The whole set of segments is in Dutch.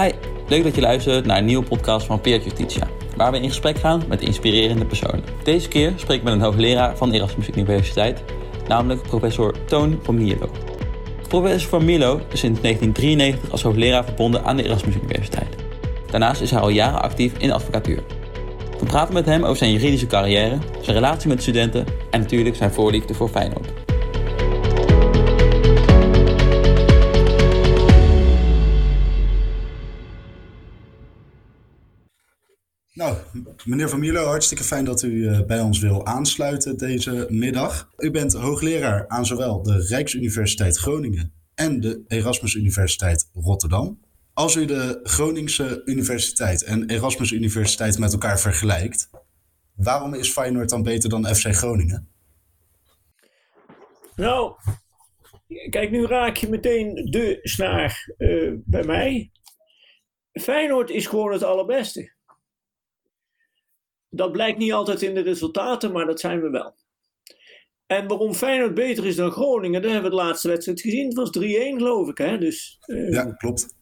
Hi, leuk dat je luistert naar een nieuwe podcast van Peer Justitia, waar we in gesprek gaan met inspirerende personen. Deze keer spreek ik met een hoogleraar van Erasmus Universiteit, namelijk professor Toon van Mierlo. Professor van Mierlo is sinds 1993 als hoogleraar verbonden aan de Erasmus Universiteit. Daarnaast is hij al jaren actief in de advocatuur. We praten met hem over zijn juridische carrière, zijn relatie met studenten en natuurlijk zijn voorliefde voor Feyenoord. Meneer Van Mierlo, hartstikke fijn dat u eh, bij ons wil aansluiten deze middag. U bent hoogleraar aan zowel de Rijksuniversiteit Groningen en de Erasmus Universiteit Rotterdam. Als u de Groningse Universiteit en Erasmus Universiteit met elkaar vergelijkt, waarom is Feyenoord dan beter dan FC Groningen? Nou, kijk, nu raak je meteen de snaar uh, bij mij. Feyenoord is gewoon het allerbeste. Dat blijkt niet altijd in de resultaten, maar dat zijn we wel. En waarom Feyenoord beter is dan Groningen, dat hebben we de laatste wedstrijd gezien. Het was 3-1 geloof ik. Hè? Dus, uh, ja, klopt.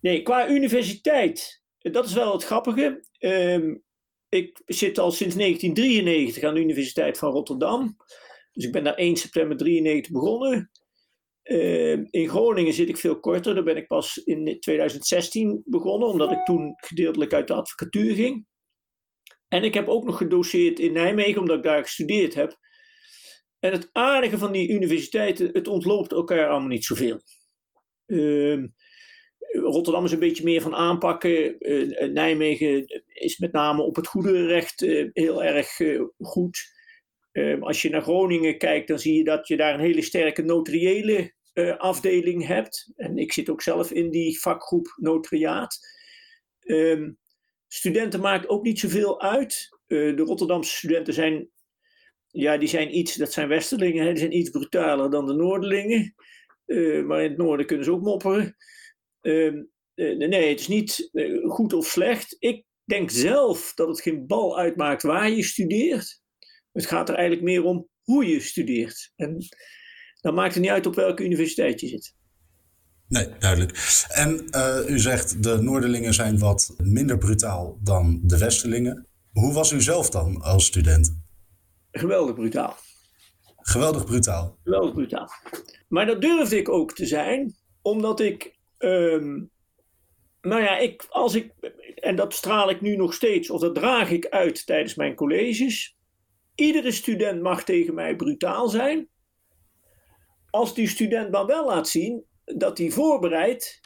Nee, qua universiteit, dat is wel het grappige. Um, ik zit al sinds 1993 aan de Universiteit van Rotterdam. Dus ik ben daar 1 september 93 begonnen. Uh, in Groningen zit ik veel korter. Daar ben ik pas in 2016 begonnen, omdat ik toen gedeeltelijk uit de advocatuur ging. En ik heb ook nog gedoseerd in Nijmegen, omdat ik daar gestudeerd heb. En het aardige van die universiteiten, het ontloopt elkaar allemaal niet zoveel. Uh, Rotterdam is een beetje meer van aanpakken. Uh, Nijmegen is met name op het goederenrecht uh, heel erg goed. Ehm, als je naar Groningen kijkt, dan zie je dat je daar een hele sterke notariële afdeling hebt. En ik zit ook zelf in die vakgroep notariaat. Um, studenten maakt ook niet zoveel uit. de Rotterdamse studenten zijn, ja, die zijn iets, dat zijn Westerlingen, hè, die zijn iets brutaler dan de Noorderlingen. maar in het noorden kunnen ze ook mopperen. Uh, nee, het is niet goed of slecht. Ik denk zelf dat het geen bal uitmaakt waar je studeert. Het gaat er eigenlijk meer om hoe je studeert. En dan maakt het niet uit op welke universiteit je zit. Nee, duidelijk. En uh, u zegt de Noorderlingen zijn wat minder brutaal dan de Westerlingen. Hoe was u zelf dan als student? Geweldig brutaal. Geweldig brutaal. Geweldig brutaal. Maar dat durfde ik ook te zijn, omdat ik Um, nou ja, ik, als ik, en dat straal ik nu nog steeds, of dat draag ik uit tijdens mijn colleges. Iedere student mag tegen mij brutaal zijn. Als die student maar wel laat zien dat hij voorbereid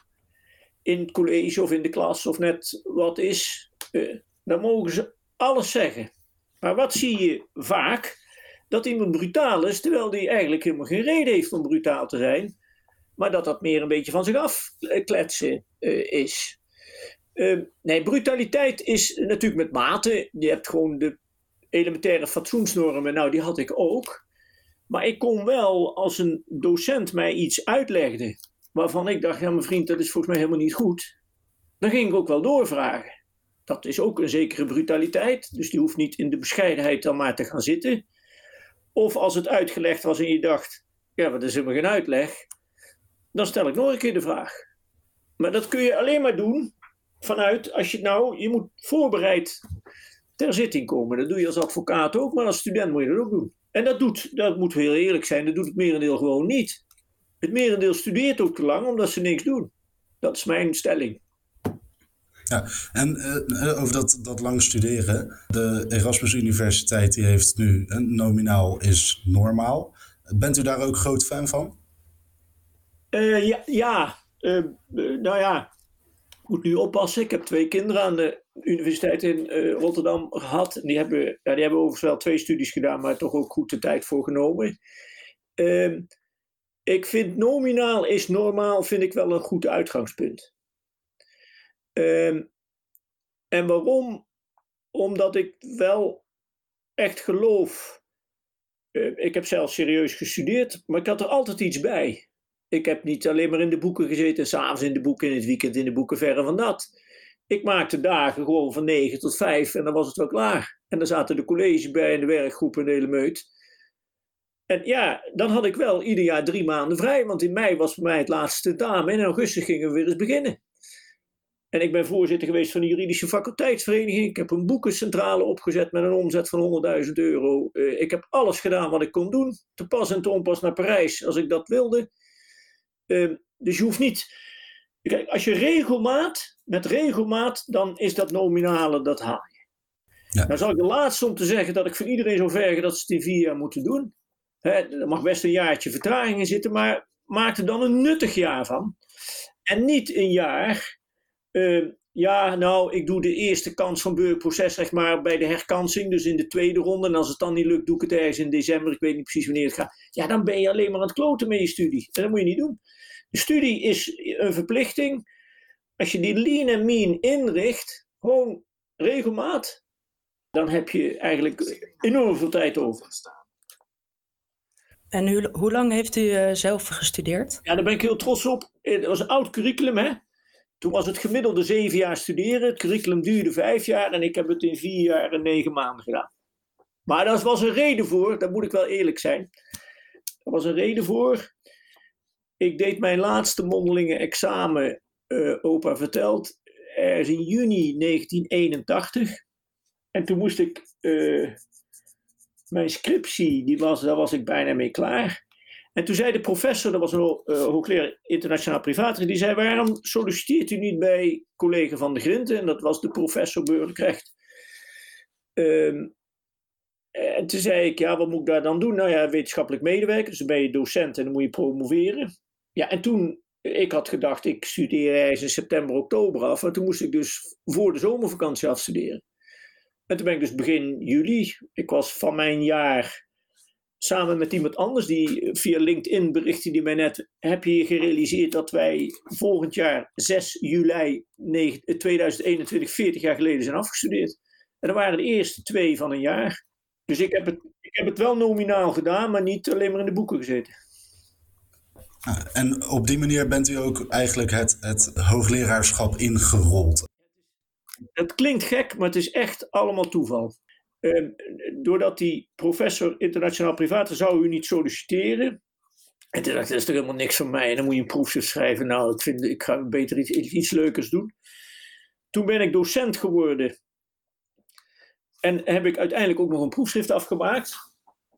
in het college of in de klas of net wat is, uh, dan mogen ze alles zeggen. Maar wat zie je vaak? Dat iemand brutaal is, terwijl hij eigenlijk helemaal geen reden heeft om brutaal te zijn maar dat dat meer een beetje van zich af eh, uh, is. Uh, nee, brutaliteit is natuurlijk met mate. Je hebt gewoon de elementaire fatsoensnormen, nou die had ik ook. Maar ik kon wel, als een docent mij iets uitlegde, waarvan ik dacht, ja mijn vriend, dat is volgens mij helemaal niet goed. Dan ging ik ook wel doorvragen. Dat is ook een zekere brutaliteit, dus die hoeft niet in de bescheidenheid dan maar te gaan zitten. Of als het uitgelegd was en je dacht, ja, dat is helemaal geen uitleg, dan stel ik nog een keer de vraag. Maar dat kun je alleen maar doen vanuit, als je nou, je moet voorbereid ter zitting komen. Dat doe je als advocaat ook, maar als student moet je dat ook doen. En dat doet, dat moet heel eerlijk zijn, dat doet het merendeel gewoon niet. Het merendeel studeert ook te lang omdat ze niks doen. Dat is mijn stelling. Ja, en uh, over dat, dat lang studeren. De Erasmus Universiteit die heeft nu een nominaal is normaal. Bent u daar ook groot fan van? Uh, ja, ja uh, nou ja, ik moet nu oppassen. Ik heb twee kinderen aan de universiteit in Rotterdam gehad. En die hebben, ja, die hebben overigens wel twee studies gedaan, maar toch ook goed de tijd voor genomen. Ik vind nominaal is normaal, vind ik wel een goed uitgangspunt. Ehm, en waarom? Omdat ik wel echt geloof. ik heb zelf serieus gestudeerd, maar ik had er altijd iets bij. Ik heb niet alleen maar in de boeken gezeten, s'avonds in de boeken, in het weekend in de boeken, verre van dat. Ik maakte dagen gewoon van 9 tot 5 en dan was het wel klaar. En dan zaten de colleges bij en de werkgroepen en de hele meut. En ja, dan had ik wel ieder jaar drie maanden vrij, want in mei was voor mij het laatste tentamen en in augustus gingen we weer eens beginnen. En ik ben voorzitter geweest van de juridische faculteitsvereniging. Ik heb een boekencentrale opgezet met een omzet van 100.000 euro. Uh, ik heb alles gedaan wat ik kon doen. Te pas en te onpas naar Parijs als ik dat wilde. Uh, dus je hoeft niet. Kijk, als je regelmaat, met regelmaat, dan is dat nominale, dat haal je. Ja. Nou zal ik de laatste om te zeggen dat ik van iedereen zou vergen dat ze het in vier jaar moeten doen. He, er mag best een jaartje vertraging in zitten, maar maak er dan een nuttig jaar van. En niet een jaar uh, ja, nou, ik doe de eerste kans van burgerprocesrecht maar bij de herkansing, dus in de tweede ronde. En als het dan niet lukt, doe ik het ergens in december. Ik weet niet precies wanneer het gaat. Ja, dan ben je alleen maar aan het kloten met je studie. En dat moet je niet doen. De studie is een verplichting. Als je die lean en mean inricht, gewoon regelmaat, dan heb je eigenlijk enorm veel tijd over. En hoe, lang heeft u uh, zelf gestudeerd? Ja, daar ben ik heel trots op. Het was een oud curriculum, hè. Toen was het gemiddelde zeven jaar studeren. Het curriculum duurde vijf jaar en ik heb het in vier jaar en negen maanden gedaan. Maar daar was een reden voor, daar moet ik wel eerlijk zijn. Er was een reden voor. Ik deed mijn laatste mondelinge examen, uh, opa verteld, ergens in juni 1981. En toen moest ik mijn scriptie, die was, daar was ik bijna mee klaar. En toen zei de professor, dat was een uh, hoogleraar internationaal privaatrecht, die zei: Waarom solliciteert u niet bij collega van de Grinten? En dat was de professor burgerlijk recht. Um, en toen zei ik: Ja, wat moet ik daar dan doen? Nou ja, wetenschappelijk medewerker, dus dan ben je docent en dan moet je promoveren. Ja, en toen, ik had gedacht, ik studeer ergens in september, oktober af. En toen moest ik dus voor de zomervakantie afstuderen. En toen ben ik dus begin juli, ik was van mijn jaar samen met iemand anders, die via LinkedIn berichtte die mij net, heb je gerealiseerd dat wij volgend jaar 6 juli 2021, 40 jaar geleden zijn afgestudeerd. En dat waren de eerste twee van een jaar. Dus ik heb het, ik heb het wel nominaal gedaan, maar niet alleen maar in de boeken gezeten. En op die manier bent u ook eigenlijk het, het hoogleraarschap ingerold. Het klinkt gek, maar het is echt allemaal toeval. Uh, doordat die professor internationaal privaat zou u niet solliciteren. En dacht dat is toch helemaal niks van mij. En dan moet je een proefschrift schrijven. Nou, ik, vind, ik ga beter iets, iets leukers doen. Toen ben ik docent geworden. En heb ik uiteindelijk ook nog een proefschrift afgemaakt.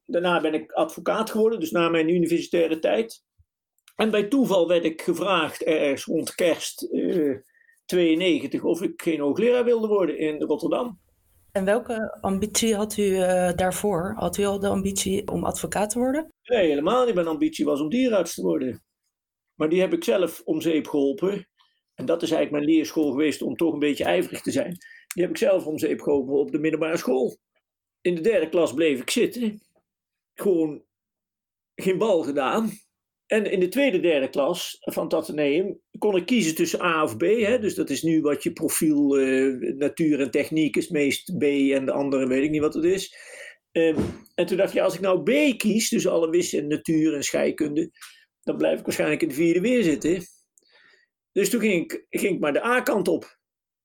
Daarna ben ik advocaat geworden, dus na mijn universitaire tijd. En bij toeval werd ik gevraagd, ergens rond kerst eh, 92, of ik geen hoogleraar wilde worden in Rotterdam. En welke ambitie had u uh, daarvoor? Had u al de ambitie om advocaat te worden? Nee, helemaal niet. Mijn ambitie was om dierenarts te worden. Maar die heb ik zelf om zeep geholpen. En dat is eigenlijk mijn leerschool geweest om toch een beetje ijverig te zijn. Die heb ik zelf om zeep geholpen op de middelbare school. In de derde klas bleef ik zitten. Gewoon geen bal gedaan. En in de tweede, derde klas van het ateneum kon ik kiezen tussen A of B. Hè? Dus dat is nu wat je profiel uh, natuur en techniek is, meest B en de andere weet ik niet wat het is. Um, en toen dacht je, als ik nou B kies, dus alle wiskunde, natuur en scheikunde, dan blijf ik waarschijnlijk in de vierde weer zitten. Dus toen ging ik, ging ik maar de A-kant op.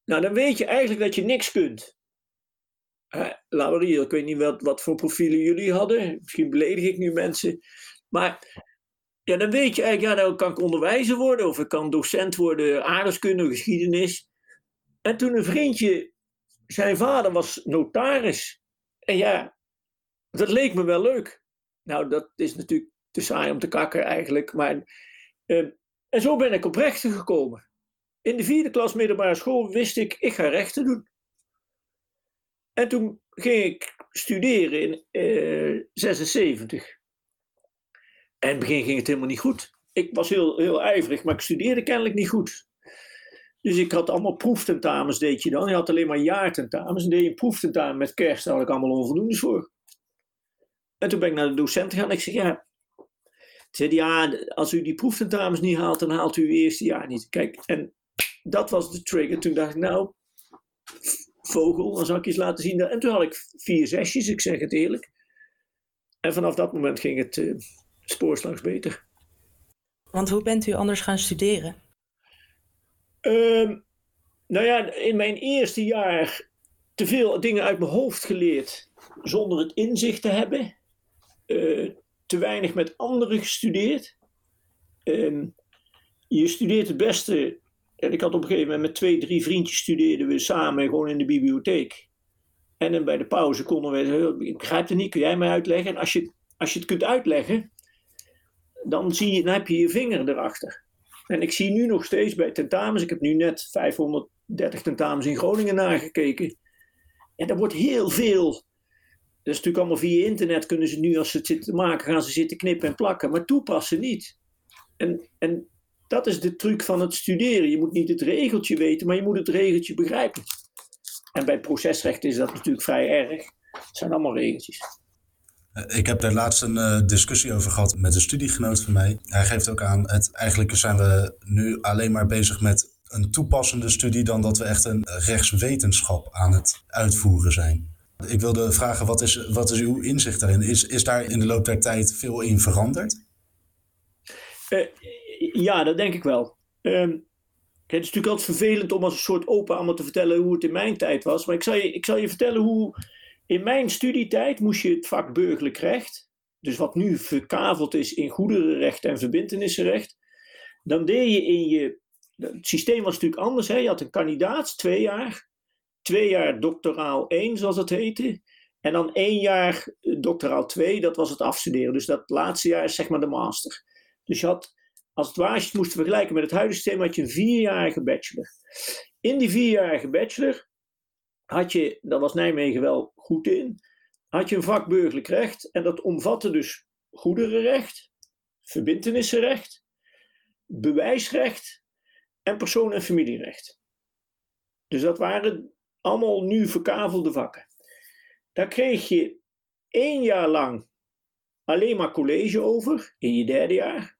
Nou, dan weet je eigenlijk dat je niks kunt. Uh, Laurie, ik weet niet wat, wat voor profielen jullie hadden. Misschien beledig ik nu mensen. Maar ja, dan weet je eigenlijk, ja, dan kan ik onderwijzer worden of ik kan docent worden, aardrijkskunde, geschiedenis. En toen een vriendje, zijn vader was notaris. En ja, dat leek me wel leuk. Nou, dat is natuurlijk te saai om te kakken eigenlijk. Maar, uh, en zo ben ik op rechten gekomen. In de vierde klas middelbare school wist ik, ik ga rechten doen. En toen ging ik studeren in uh, eh, 76. En in het begin ging het helemaal niet goed. Ik was heel, heel ijverig, maar ik studeerde kennelijk niet goed. Dus ik had allemaal proeftentamens, deed je dan. Je had alleen maar jaartentamens. En deed je een proeftentamen met kerst, daar had ik allemaal onvoldoendes voor. En toen ben ik naar de docent gegaan ik zeg, ja... Zei ja, als u die proeftentamens niet haalt, dan haalt u uw eerste jaar niet. Kijk, en dat was de trigger. Toen dacht ik, nou, vogel, dan zal ik je eens laten zien. En toen had ik vier zesjes, ik zeg het eerlijk. En vanaf dat moment ging het... Uh, spoorslags beter. Want hoe bent u anders gaan studeren? Um, nou ja, in mijn eerste jaar te veel dingen uit mijn hoofd geleerd zonder het inzicht te hebben. Uh, te weinig met anderen gestudeerd. Um, je studeert het beste En ik had op een gegeven moment met twee, drie vriendjes studeerden we samen gewoon in de bibliotheek. En dan bij de pauze konden we, ik begrijp het niet, kun jij mij uitleggen? En als je, als je het kunt uitleggen, dan, zie je, dan heb je je vinger erachter. En ik zie nu nog steeds bij tentamens, ik heb nu net 530 tentamens in Groningen nagekeken. En er wordt heel veel, dat is natuurlijk allemaal via internet, kunnen ze nu als ze het zitten maken, gaan ze zitten knippen en plakken, maar toepassen niet. En, en dat is de truc van het studeren. Je moet niet het regeltje weten, maar je moet het regeltje begrijpen. En bij procesrecht is dat natuurlijk vrij erg. Het zijn allemaal regeltjes. Eh, ik heb daar laatst een uh, discussie over gehad met een studiegenoot van mij. Hij geeft ook aan, het, eigenlijk zijn we nu alleen maar bezig met een toepassende studie dan dat we echt een rechtswetenschap aan het uitvoeren zijn. Ik wilde vragen, wat is, wat is uw inzicht daarin? Is, is daar in de loop der tijd veel in veranderd? Uh, ja, dat denk ik wel. Um, het is natuurlijk altijd vervelend om als een soort open allemaal te vertellen hoe het in mijn tijd was. Maar ik zal je, ik zal je vertellen hoe in mijn studietijd moest je het vak burgerlijk recht, dus wat nu verkaveld is in goederenrecht en verbindenissenrecht, dan deed je in je, het systeem was natuurlijk anders. Hè? Je had een kandidaat, twee jaar, twee jaar doctoraal 1 zoals dat heette, en dan één jaar doctoraal 2, dat was het afstuderen. Dus dat laatste jaar is zeg maar de master. Dus je had als het ware, als je het moest vergelijken met het huidige systeem, had je een vierjarige bachelor. In die vierjarige bachelor had je, daar was Nijmegen wel goed in, had je een vak burgerlijk recht. En dat omvatte dus goederenrecht, verbintenissenrecht, bewijsrecht en persoon- en familierecht. Dus dat waren allemaal nu verkavelde vakken. Daar kreeg je één jaar lang alleen maar college over in je derde jaar.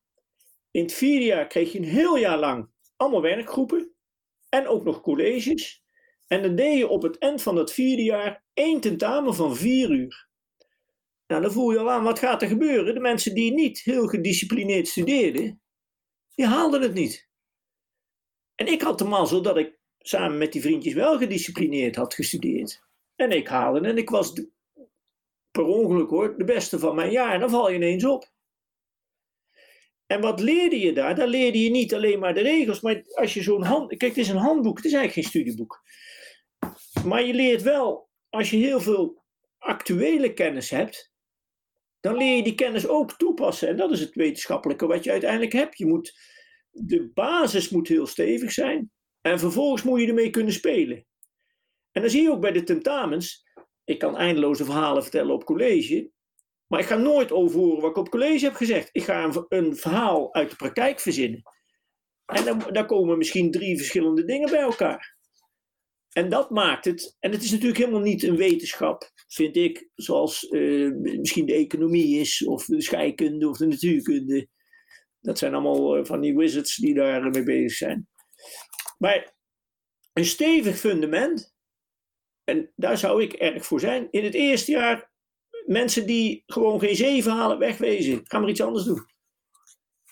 In het vierde jaar kreeg je een heel jaar lang allemaal werkgroepen en ook nog colleges. En dan deed je op het eind van dat vierde jaar één tentamen van vier uur. Nou, dan voel je al aan, wat gaat er gebeuren? De mensen die niet heel gedisciplineerd studeerden, die haalden het niet. En ik had de mazzel dat ik samen met die vriendjes wel gedisciplineerd had gestudeerd. En ik haalde en ik was per ongeluk hoor, de beste van mijn jaar. En dan val je ineens op. En wat leerde je daar? Daar leerde je niet alleen maar de regels, maar als je zo'n hand. Kijk, het is een handboek, het is eigenlijk geen studieboek. Maar je leert wel, als je heel veel actuele kennis hebt, dan leer je die kennis ook toepassen. En dat is het wetenschappelijke wat je uiteindelijk hebt. Je moet, de basis moet heel stevig zijn. En vervolgens moet je ermee kunnen spelen. En dan zie je ook bij de tentamens. Ik kan eindeloze verhalen vertellen op college. Maar ik ga nooit overhoren wat ik op college heb gezegd. Ik ga een, een verhaal uit de praktijk verzinnen. En dan, dan komen misschien drie verschillende dingen bij elkaar. En dat maakt het. En het is natuurlijk helemaal niet een wetenschap, vind ik, zoals uh, misschien de economie is, of de scheikunde of de natuurkunde. Dat zijn allemaal uh, van die wizards die daar mee bezig zijn. Maar een stevig fundament, en daar zou ik erg voor zijn. In het eerste jaar mensen die gewoon geen zeven halen, wegwezen. Ga maar iets anders doen.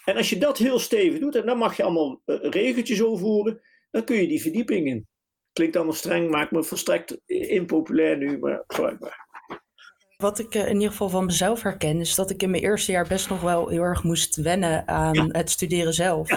En als je dat heel stevig doet, en dan mag je allemaal uh, regeltjes overvoeren, dan kun je die verdieping in. Klinkt allemaal streng, maakt me volstrekt impopulair nu, maar blijkbaar. Wat ik uh, in ieder geval van mezelf herken, is dat ik in mijn eerste jaar best nog wel heel erg moest wennen aan het studeren zelf.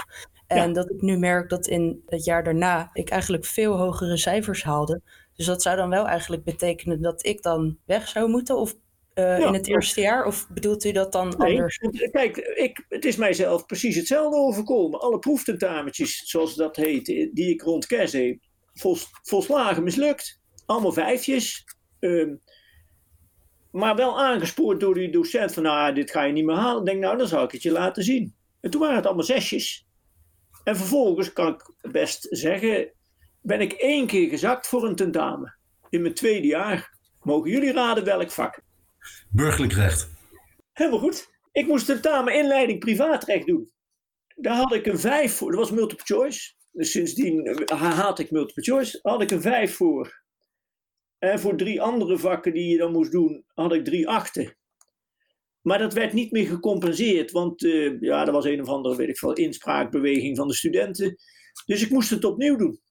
En dat ik nu merk dat in het jaar daarna ik eigenlijk veel hogere cijfers haalde. Dus dat zou dan wel eigenlijk betekenen dat ik dan weg zou moeten? Of uh, in het eerste jaar? Of bedoelt u dat dan nee, anders? Kijk, ik, het is mijzelf precies hetzelfde overkomen. Alle proeftentamentjes, zoals dat heet, die ik rond kerst heb, vols, volslagen mislukt. Allemaal vijfjes. Um, maar wel aangespoord door die docent van, nou, dit ga je niet meer halen. Ik denk, nou, dan zal ik het je laten zien. En toen waren het allemaal zesjes. En vervolgens kan ik best zeggen, ben ik één keer gezakt voor een tentamen. In mijn tweede jaar. Mogen jullie raden welk vak? Burgerlijk recht. Helemaal goed. Ik moest tentamen inleiding privaatrecht doen. Daar had ik een vijf voor. Dat was multiple choice. Dus sindsdien eh, haat ik multiple choice. Had ik een vijf voor. En voor drie andere vakken die je dan moest doen, had ik drie achten. Maar dat werd niet meer gecompenseerd, want uh, ja, er was een of andere, weet ik veel, inspraakbeweging van de studenten. Dus ik moest het opnieuw doen.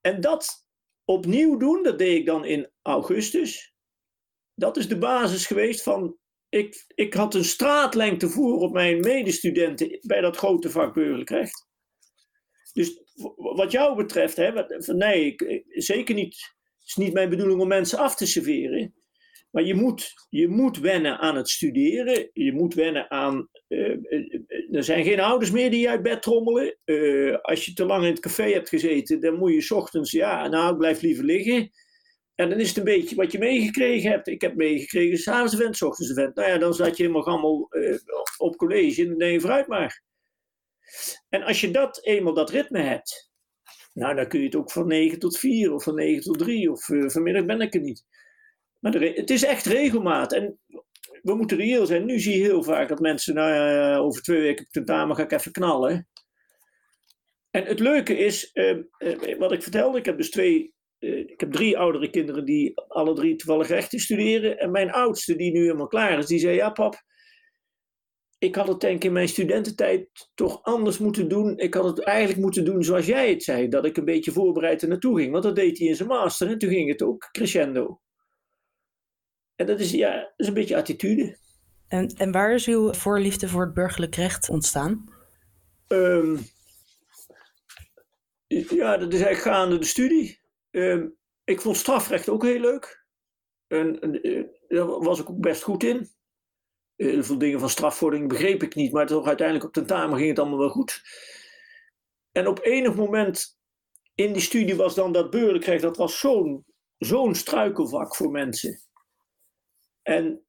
En dat opnieuw doen, dat deed ik dan in augustus dat is de basis geweest van. Ik, ik had een straatlengte voor op mijn medestudenten bij dat grote vak burgerlijk recht. Dus wat jou betreft, hè, nee, ik, zeker niet. Het is niet mijn bedoeling om mensen af te serveren. Maar je moet, je moet wennen aan het studeren. Je moet wennen aan. Uh, er zijn geen ouders meer die je uit bed trommelen. Uh, als je te lang in het café hebt gezeten, dan moet je ochtends. Ja, nou, ik blijf liever liggen. En dan is het een beetje wat je meegekregen hebt. Ik heb meegekregen, s'avonds event, s ochtends event. Nou ja, dan zat je helemaal allemaal op college en dan denk je vooruit maar. En als je dat eenmaal dat ritme hebt, nou dan kun je het ook van 9 tot 4 of van 9 tot 3 of uh, vanmiddag ben ik er niet. Maar het is echt regelmaat. En we moeten reëel zijn. Nu zie je heel vaak dat mensen, nou over twee weken op tentamen ga ik even knallen. En het leuke is, uh, uh, wat ik vertelde, ik heb dus twee, uh, ik heb drie oudere kinderen die alle drie toevallig rechten studeren. En mijn oudste, die nu helemaal klaar is, die zei, ja pap, ik had het denk ik in mijn studententijd toch anders moeten doen. Ik had het eigenlijk moeten doen zoals jij het zei, dat ik een beetje voorbereid er naartoe ging. Want dat deed hij in zijn master en toen ging het ook crescendo. En dat is, ja, dat is een beetje attitude. En, en waar is uw voorliefde voor het burgerlijk recht ontstaan? Um, ja, dat is eigenlijk gaande de studie. Um, ik vond strafrecht ook heel leuk. En, en uh, daar was ik ook best goed in. Heel veel dingen van strafvordering begreep ik niet, maar toch uiteindelijk op tentamen ging het allemaal wel goed. En op enig moment in die studie was dan dat recht, dat was zo'n zo'n struikelvak voor mensen. En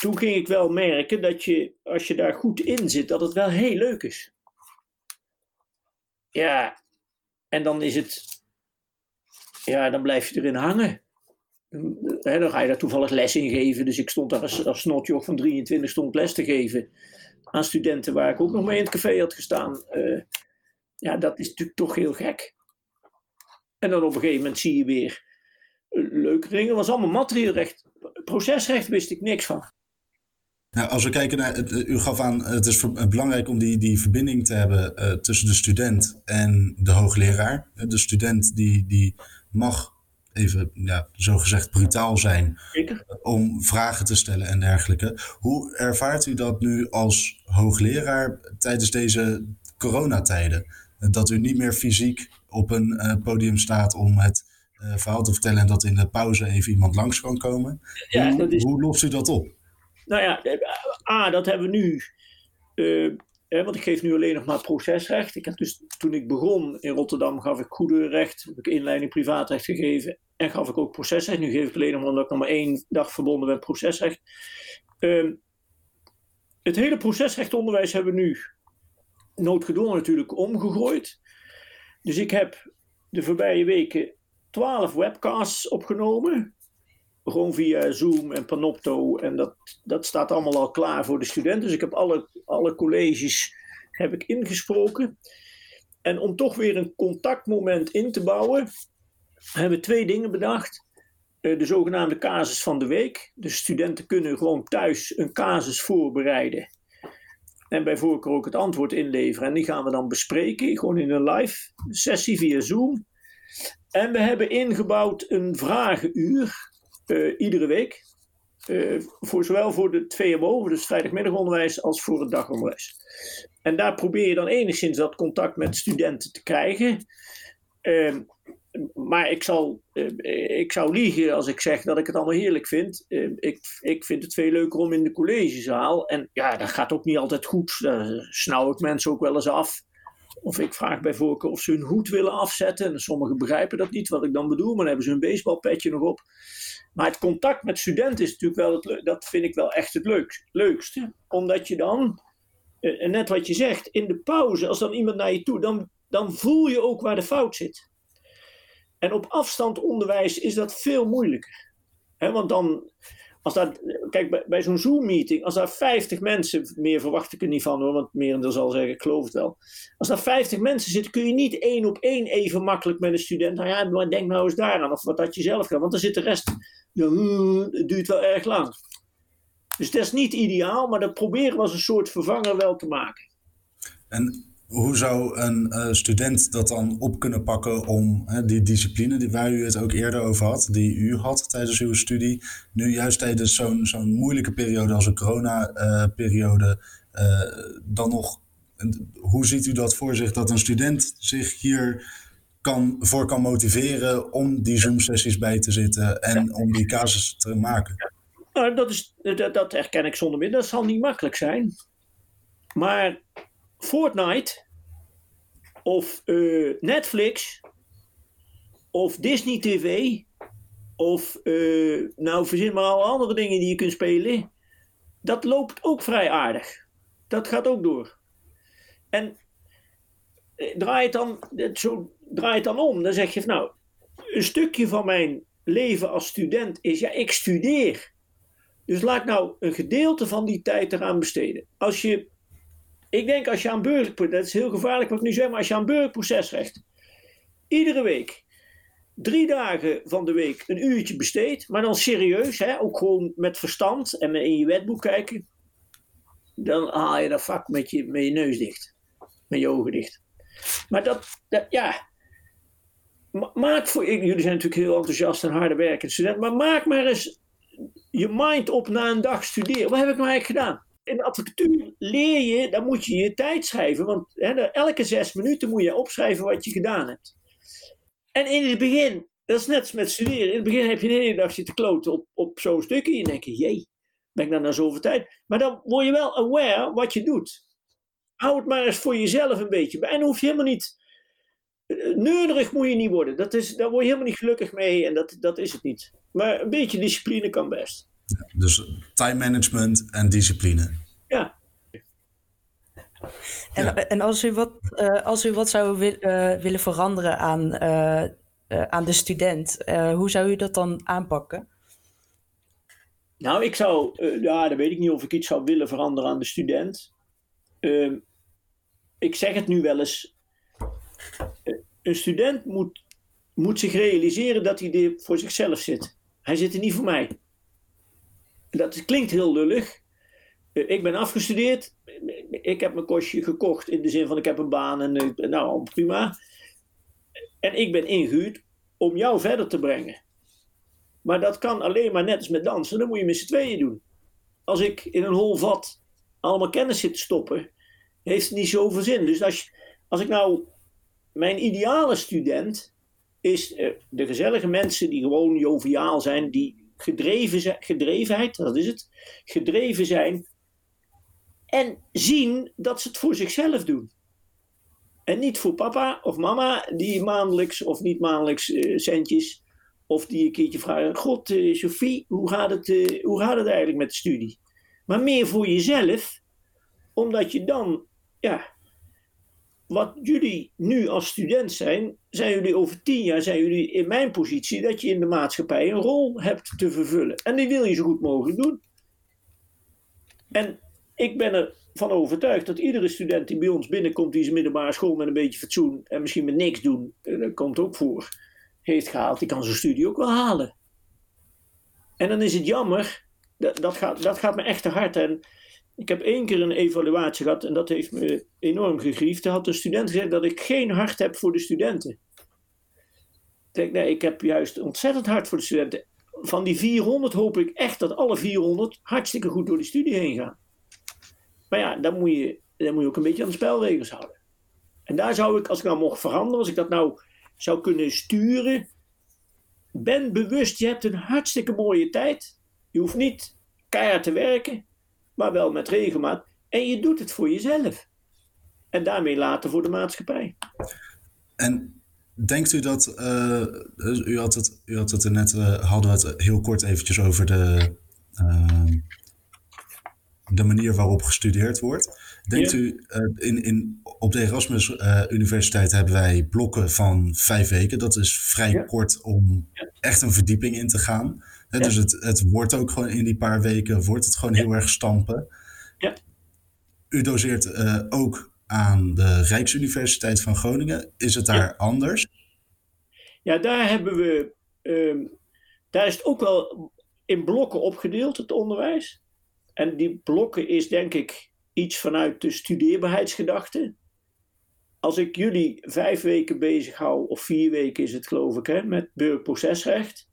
toen ging ik wel merken dat je, als je daar goed in zit, dat het wel heel leuk is. Ja, en dan is het, ja, dan blijf je erin hangen. Dan ga je daar toevallig les in geven. Dus ik stond daar als, als snotjoch van 23 stond les te geven aan studenten waar ik ook nog mee in het café had gestaan. Uh, ja, dat is natuurlijk toch heel gek. En dan op een gegeven moment zie je weer leuke dingen. Was allemaal materieel recht. Procesrecht wist ik niks van. Nou, als we kijken naar, u gaf aan, het is belangrijk om die, die verbinding te hebben tussen de student en de hoogleraar. De student die, die mag even ja, zogezegd brutaal zijn Zeker. om vragen te stellen en dergelijke. Hoe ervaart u dat nu als hoogleraar tijdens deze coronatijden? Dat u niet meer fysiek op een uh, podium staat om het verhaal te vertellen en dat in de pauze even iemand langs kan komen. Ja, hoe, is... hoe lost u dat op? Nou ja, A, dat hebben we nu. Uh, hè, want ik geef nu alleen nog maar procesrecht. Ik heb dus, toen ik begon in Rotterdam gaf ik goede recht, heb ik inleiding privaatrecht gegeven en gaf ik ook procesrecht. Nu geef ik alleen omdat ik nog maar één dag verbonden ben procesrecht. Uh, het hele procesrechtonderwijs hebben we nu noodgedwongen natuurlijk omgegooid. Dus ik heb de voorbije weken twaalf webcasts opgenomen. Gewoon via Zoom en Panopto. En dat, dat staat allemaal al klaar voor de studenten. Dus ik heb alle, alle colleges heb ik ingesproken. En om toch weer een contactmoment in te bouwen, hebben we twee dingen bedacht. Eh, de zogenaamde casus van de week. De studenten kunnen gewoon thuis een casus voorbereiden. En bij voorkeur ook het antwoord inleveren. En die gaan we dan bespreken, gewoon in een live sessie via Zoom. En we hebben ingebouwd een vragenuur uh, iedere week. Uh, voor zowel voor het VMO, dus vrijdagmiddagonderwijs, als voor het dagonderwijs. En daar probeer je dan enigszins dat contact met studenten te krijgen. Uh, maar ik, zal, ik zou liegen als ik zeg dat ik het allemaal heerlijk vind. ik, ik vind het veel leuker om in de collegezaal. En ja, dat gaat ook niet altijd goed. Daar snauw ik mensen ook wel eens af. Of ik vraag bij voorkeur of ze hun hoed willen afzetten. En sommigen begrijpen dat niet, wat ik dan bedoel. Maar dan hebben ze hun baseballpetje nog op. Maar het contact met studenten is natuurlijk wel het Dat vind ik wel echt het leukste. Omdat je dan, eh, net wat je zegt, in de pauze, als dan iemand naar je toe, dan, dan voel je ook waar de fout zit. En op afstand onderwijs is dat veel moeilijker. want dan, als dat, kijk, bij, bij zo'n Zoom-meeting, als daar 50 mensen, meer verwacht ik er niet van hoor, want meer zal zeggen, ik geloof het wel. Als daar 50 mensen zitten, kun je niet één op één even makkelijk met een student, nou ja, maar denk nou eens daaraan, of wat had je zelf gedaan, want dan zit de rest, ja, het duurt wel erg lang. Dus dat is niet ideaal, maar dat proberen we als een soort vervanger wel te maken. En hoe zou een uh, student dat dan op kunnen pakken om uh, die discipline die, waar u het ook eerder over had, die u had tijdens uw studie, nu juist tijdens zo'n zo'n moeilijke periode als een corona-periode, uh, dan nog hoe ziet u dat voor zich dat een student zich hier kan, voor kan motiveren om die Zoom-sessies bij te zitten en om die casus te maken? Nou, dat, is, dat, dat herken ik zonder meer. Dat zal niet makkelijk zijn. Maar Fortnite of uh, Netflix of Disney TV of uh, nou verzin maar alle andere dingen die je kunt spelen. Dat loopt ook vrij aardig. Dat gaat ook door. En eh, draai het dan, zo, draai het dan om. Dan zeg je nou, een stukje van mijn leven als student is, ja, ik studeer. Dus laat nou een gedeelte van die tijd eraan besteden. Als je, ik denk als je aan burgerlijk, dat is heel gevaarlijk wat ik nu zeg, maar als je aan burgerprocesrecht iedere week drie dagen van de week een uurtje besteedt, maar dan serieus, hè, ook gewoon met verstand en in je wetboek kijken, dan haal je dat vak met je, met je neus dicht, met je ogen dicht. Maar dat, ja, maak voor, jullie zijn natuurlijk heel enthousiast en harde werkend student, maar maak maar eens je mind op na een dag studeren. Wat heb ik nou eigenlijk gedaan? In advocatuur leer je, dan moet je je tijd schrijven. Want hè, elke zes minuten moet je opschrijven wat je gedaan hebt. En in het begin, dat is net met studeren. In het begin heb je de hele dag zitten kloten op, op zo'n stukje. En je denkt, jee, ben ik dan na zoveel tijd? Maar dan word je wel aware wat je doet. Hou het maar eens voor jezelf een beetje bij. En hoef je helemaal niet... Eh, Neurig moet je niet worden. Dat is, daar word je helemaal niet gelukkig mee. En dat, dat is het niet. Maar een beetje discipline kan best. Dus time management en discipline. Ja. En, en als, u wat, uh, als u wat zou wil, uh, willen veranderen aan, uh, aan de student, hoe zou u dat dan aanpakken? Nou, ik zou, ja, dan weet ik niet of ik iets zou willen veranderen aan de student. Ehm, ik zeg het nu wel eens. Een student moet, moet zich realiseren dat hij er voor zichzelf zit. Hij zit er niet voor mij. Dat klinkt heel lullig. Eh, ik ben afgestudeerd. Ik heb mijn kostje gekocht in de zin van ik heb een baan en eh, nou prima. En ik ben ingehuurd om jou verder te brengen. Maar dat kan alleen maar net als met dansen. Dan moet je met z'n tweeën doen. Als ik in een hol vat allemaal kennis zit te stoppen, heeft het niet zoveel zin. Dus als, als ik nou mijn ideale student is eh, de gezellige mensen die gewoon joviaal zijn, die gedreven gedrevenheid, dat is het, gedreven zijn en zien dat ze het voor zichzelf doen. En niet voor papa of mama die maandelijks of niet maandelijks uh, centjes of die een keertje vragen: God, uh, Sophie, hoe gaat, het, uh, hoe gaat het eigenlijk met de studie? Maar meer voor jezelf, omdat je dan ja, wat jullie nu als student zijn, zijn jullie over tien jaar zijn jullie in mijn positie dat je in de maatschappij een rol hebt te vervullen. En die wil je zo goed mogelijk doen. En ik ben ervan overtuigd dat iedere student die bij ons binnenkomt, die zijn middelbare school met een beetje fatsoen en misschien met niks doen, dat komt ook voor, heeft gehaald, die kan zijn studie ook wel halen. En dan is het jammer, dat, dat, gaat, dat gaat me echt te hard. En ik heb één keer een evaluatie gehad en dat heeft me enorm gegriefd. Er had een student gezegd dat ik geen hart heb voor de studenten. Ik denk, nee, ik heb juist ontzettend hart voor de studenten. Van die 400 hoop ik echt dat alle 400 hartstikke goed door de studie heen gaan. Maar ja, dan moet je, dan moet je ook een beetje aan de spelregels houden. En daar zou ik, als ik nou mocht veranderen, als ik dat nou zou kunnen sturen. Ben bewust, je hebt een hartstikke mooie tijd. Je hoeft niet keihard te werken maar wel met regelmaat. En je doet het voor jezelf. En daarmee later voor de maatschappij. En denkt u dat, uh, u, had het, u had het er net, uh, hadden we het heel kort eventjes over de, uh, de manier waarop gestudeerd wordt. Denkt u, in, in, op de Erasmus Universiteit hebben wij blokken van vijf weken. Dat is vrij kort om echt een verdieping in te gaan. Dus het, het wordt ook gewoon in die paar weken wordt het gewoon heel erg stampen. Ja. U doseert uh, ook aan de Rijksuniversiteit van Groningen. Is het daar anders? Ja, daar hebben we. Um, daar is het ook wel in blokken opgedeeld, het onderwijs. En die blokken is denk ik iets vanuit de studeerbaarheidsgedachte. Als ik jullie vijf weken bezig hou, of vier weken is het geloof ik, hè, met burgerprocesrecht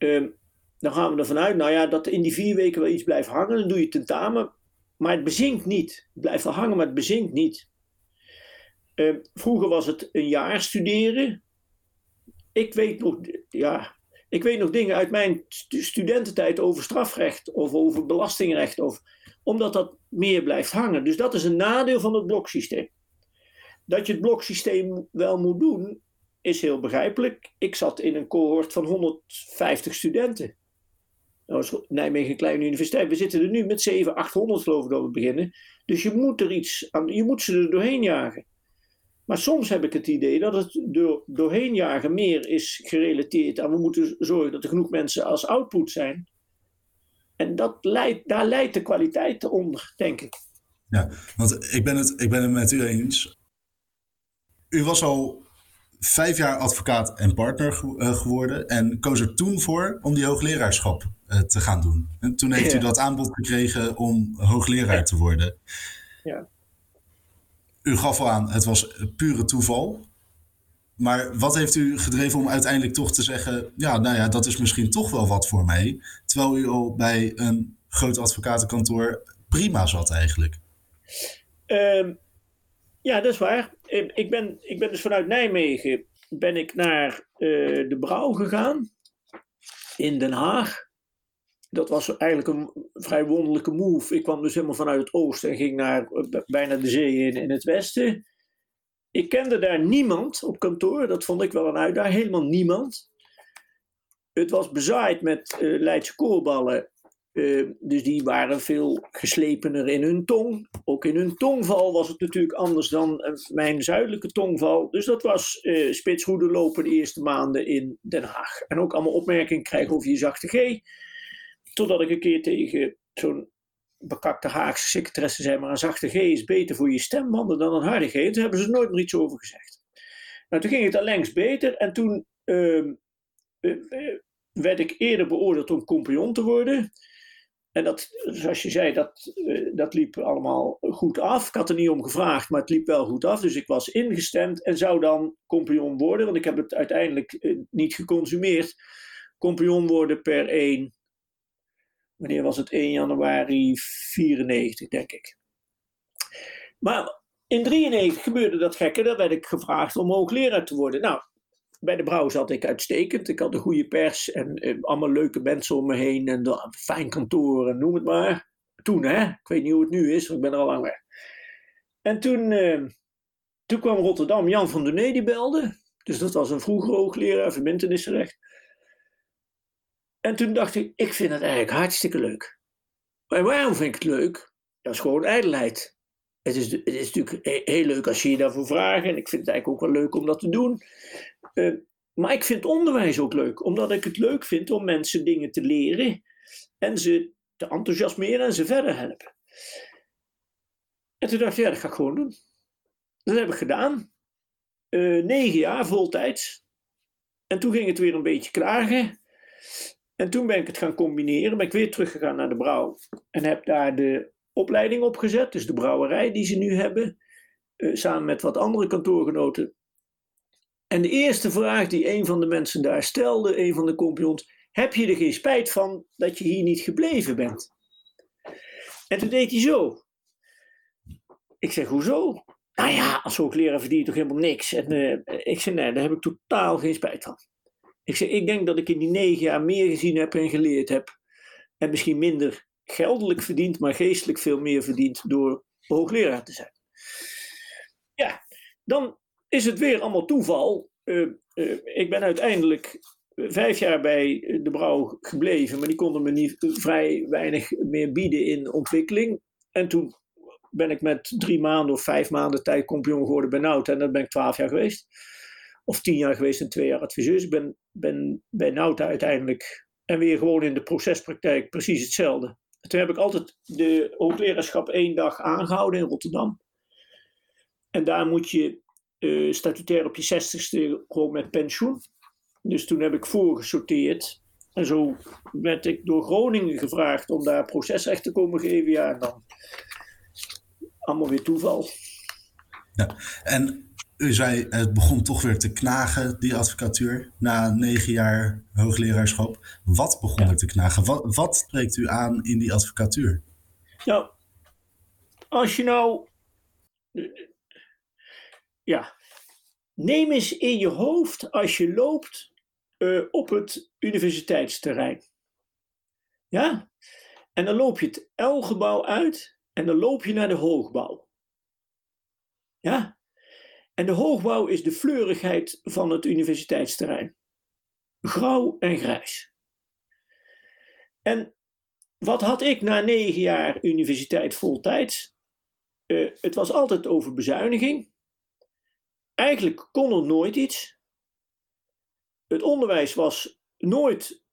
Ehm, dan gaan we ervan uit, nou ja, dat in die vier weken wel iets blijft hangen. Dan doe je tentamen. maar het bezinkt niet. Het blijft wel hangen, maar het bezinkt niet. Ehm, vroeger was het een jaar studeren. Ik weet nog, ja, ik weet nog dingen uit mijn studententijd over strafrecht of over belastingrecht. Of, omdat dat meer blijft hangen. Dus dat is een nadeel van het bloksysteem. Dat je het bloksysteem wel moet doen, is heel begrijpelijk. Ik zat in een cohort van 150 studenten. Dat was Nijmegen Kleine Universiteit. We zitten er nu met 700, 800 geloof ik dat we beginnen. Dus je moet er iets aan, je moet ze er doorheen jagen. Maar soms heb ik het idee dat het door, doorheen jagen meer is gerelateerd aan we moeten zorgen dat er genoeg mensen als output zijn. En dat leidt, daar leidt de kwaliteit onder, denk ik. Ja, want ik ben het, ik ben het met u eens. U was al vijf jaar advocaat en partner eh, geworden en koos er toen voor om die hoogleraarschap eh, te gaan doen. En toen heeft u dat aanbod gekregen om hoogleraar te worden. Ja. U gaf al aan, het was pure toeval. Maar wat heeft u gedreven om uiteindelijk toch te zeggen: ja, nou ja, dat is misschien toch wel wat voor mij. Terwijl u al bij een groot advocatenkantoor prima zat eigenlijk. Ehm, ja, dat is waar. Ehm, ik ben, ik ben dus vanuit Nijmegen ben ik naar uh, de Brouw gegaan in Den Haag. Dat was eigenlijk een vrij wonderlijke move. Ik kwam dus helemaal vanuit het oosten en ging naar eh, bijna de zee in, in het westen. Ik kende daar niemand op kantoor. Dat vond ik wel een uitdaging. Helemaal niemand. Het was bezaaid met uh, Leidse koolballen Ehm, dus die waren veel geslepener in hun tong. Ook in hun tongval was het natuurlijk anders dan uh, mijn zuidelijke tongval. Dus dat was uh, spitshoede lopen de eerste maanden in Den Haag. En ook allemaal opmerkingen krijgen over je zachte G. Totdat ik een keer tegen zo'n bekakte Haagse secretaresse zei: maar een zachte G is beter voor je stembanden dan een harde G. En daar hebben ze nooit meer iets over gezegd. Nou, toen ging het allengs beter. En toen uh, werd ik eerder beoordeeld om compagnon te worden. En dat, zoals je zei, dat, uh, dat liep allemaal goed af. Ik had er niet om gevraagd, maar het liep wel goed af. Dus ik was ingestemd en zou dan compagnon worden, want ik heb het uiteindelijk uh, niet geconsumeerd. Compagnon worden per 1, wanneer was het? 1 januari 94, denk ik. Maar in 93 gebeurde dat gekke, daar werd ik gevraagd om hoogleraar te worden. Nou, bij de brouw zat ik uitstekend. Ik had een goede pers en eh, allemaal leuke mensen om me heen. En een fijn kantoor en noem het maar. Toen hè, ik weet niet hoe het nu is, want ik ben er al lang weg. En toen, eh, toen kwam Rotterdam, Jan van Nee die belde. Dus dat was een vroeger hoogleraar verbindenissenrecht. En toen dacht ik, ik vind het eigenlijk hartstikke leuk. Maar waarom vind ik het leuk? Dat is gewoon ijdelheid. Het is, het is natuurlijk heel leuk als je je daarvoor vraagt. En ik vind het eigenlijk ook wel leuk om dat te doen. Uh, maar ik vind onderwijs ook leuk, omdat ik het leuk vind om mensen dingen te leren en ze te enthousiasmeren en ze verder helpen. En toen dacht ik, ja, dat ga ik gewoon doen. Dat heb ik gedaan. Uh, negen jaar voltijds. En toen ging het weer een beetje kragen. En toen ben ik het gaan combineren. Ben ik weer teruggegaan naar de brouw. En heb daar de opleiding opgezet. Dus de brouwerij die ze nu hebben. Uh, samen met wat andere kantoorgenoten en de eerste vraag die een van de mensen daar stelde, een van de compagnons, heb je er geen spijt van dat je hier niet gebleven bent? En toen deed hij zo. Ik zeg, hoezo? Nou ja, als hoogleraar verdien je toch helemaal niks? En uh, ik zeg, nee, daar heb ik totaal geen spijt van. Ik zeg, ik denk dat ik in die negen jaar meer gezien heb en geleerd heb. En misschien minder geldelijk verdiend, maar geestelijk veel meer verdiend door hoogleraar te zijn. Ja, dan is het weer allemaal toeval. Uh, uh, ik ben uiteindelijk vijf jaar bij de brouw gebleven, maar die konden me niet vrij weinig meer bieden in ontwikkeling. En toen ben ik met drie maanden of vijf maanden tijd compagnon geworden bij Nauta en dat ben ik twaalf jaar geweest. Of tien jaar geweest en twee jaar adviseur. Ik ben, ben bij Nauta uiteindelijk en weer gewoon in de procespraktijk precies hetzelfde. Toen heb ik altijd de hoogleraarschap één dag aangehouden in Rotterdam. En daar moet je uh, statutair op je zestigste gewoon met pensioen. Dus toen heb ik voorgesorteerd. En zo werd ik door Groningen gevraagd om daar procesrecht te komen geven. Ja, en dan allemaal weer toeval. Ja, en u zei, het begon toch weer te knagen, die advocatuur, na negen jaar hoogleraarschap. Wat begon ja. er te knagen? Wat, wat spreekt u aan in die advocatuur? Nou, als je nou. Ja. Neem eens in je hoofd als je loopt uh, op het universiteitsterrein. Ja? En dan loop je het L-gebouw uit en dan loop je naar de hoogbouw. Ja? En de hoogbouw is de fleurigheid van het universiteitsterrein. Grauw en grijs. En wat had ik na negen jaar universiteit voltijds? Uh, het was altijd over bezuiniging. Eigenlijk kon er nooit iets. Het onderwijs was nooit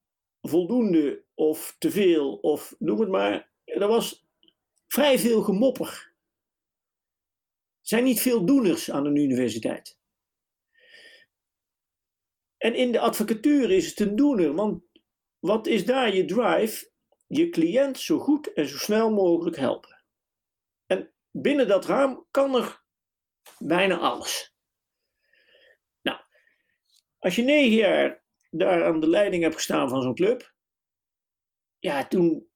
voldoende of te veel of noem het maar. Er was vrij veel gemopper. Zijn niet veel doeners aan een universiteit. En in de advocatuur is het een doener, want wat is daar je drive? Je cliënt zo goed en zo snel mogelijk helpen. En binnen dat raam kan er bijna alles. Nou, als je negen jaar daar aan de leiding hebt gestaan van zo'n club, ja, toen.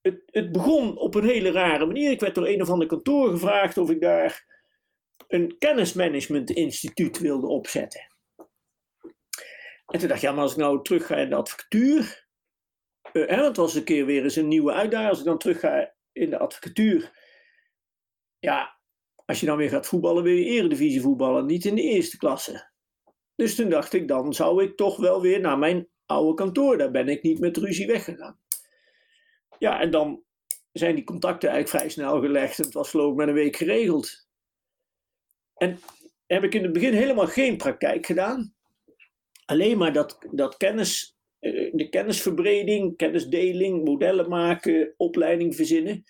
Het, het begon op een hele rare manier. Ik werd door een of ander kantoor gevraagd of ik daar een kennismanagement instituut wilde opzetten. En toen dacht ik, ja, maar als ik nou terug ga in de advocatuur, hè, want het was een keer weer eens een nieuwe uitdaging, als ik dan terug ga in de advocatuur, ja, als je dan weer gaat voetballen, wil je eredivisie voetballen, niet in de eerste klasse. Dus toen dacht ik, dan zou ik toch wel weer naar mijn oude kantoor, daar ben ik niet met ruzie weggegaan. Ja, en dan zijn die contacten eigenlijk vrij snel gelegd en het was geloof ik met een week geregeld. En heb ik in het begin helemaal geen praktijk gedaan. Alleen maar dat, dat kennis, eh, de kennisverbreding, kennisdeling, modellen maken, opleiding verzinnen.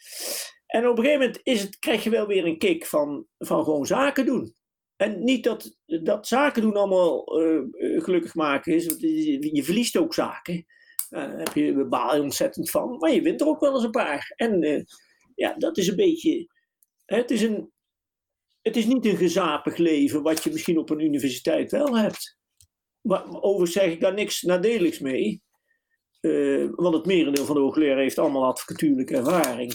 En op een gegeven moment is het, krijg je wel weer een kick van, van gewoon zaken doen. En niet dat, dat zaken doen allemaal uh, gelukkig maken is, je, verliest ook zaken. Daar heb je, baal ontzettend van, maar je wint er ook wel eens een paar. En ja, dat is een beetje. Het is een, het is niet een gezapig leven wat je misschien op een universiteit wel hebt. Maar overigens zeg ik daar niks nadeligs mee. Uh, want het merendeel van de hoogleraren heeft allemaal advocatuurlijke ervaring.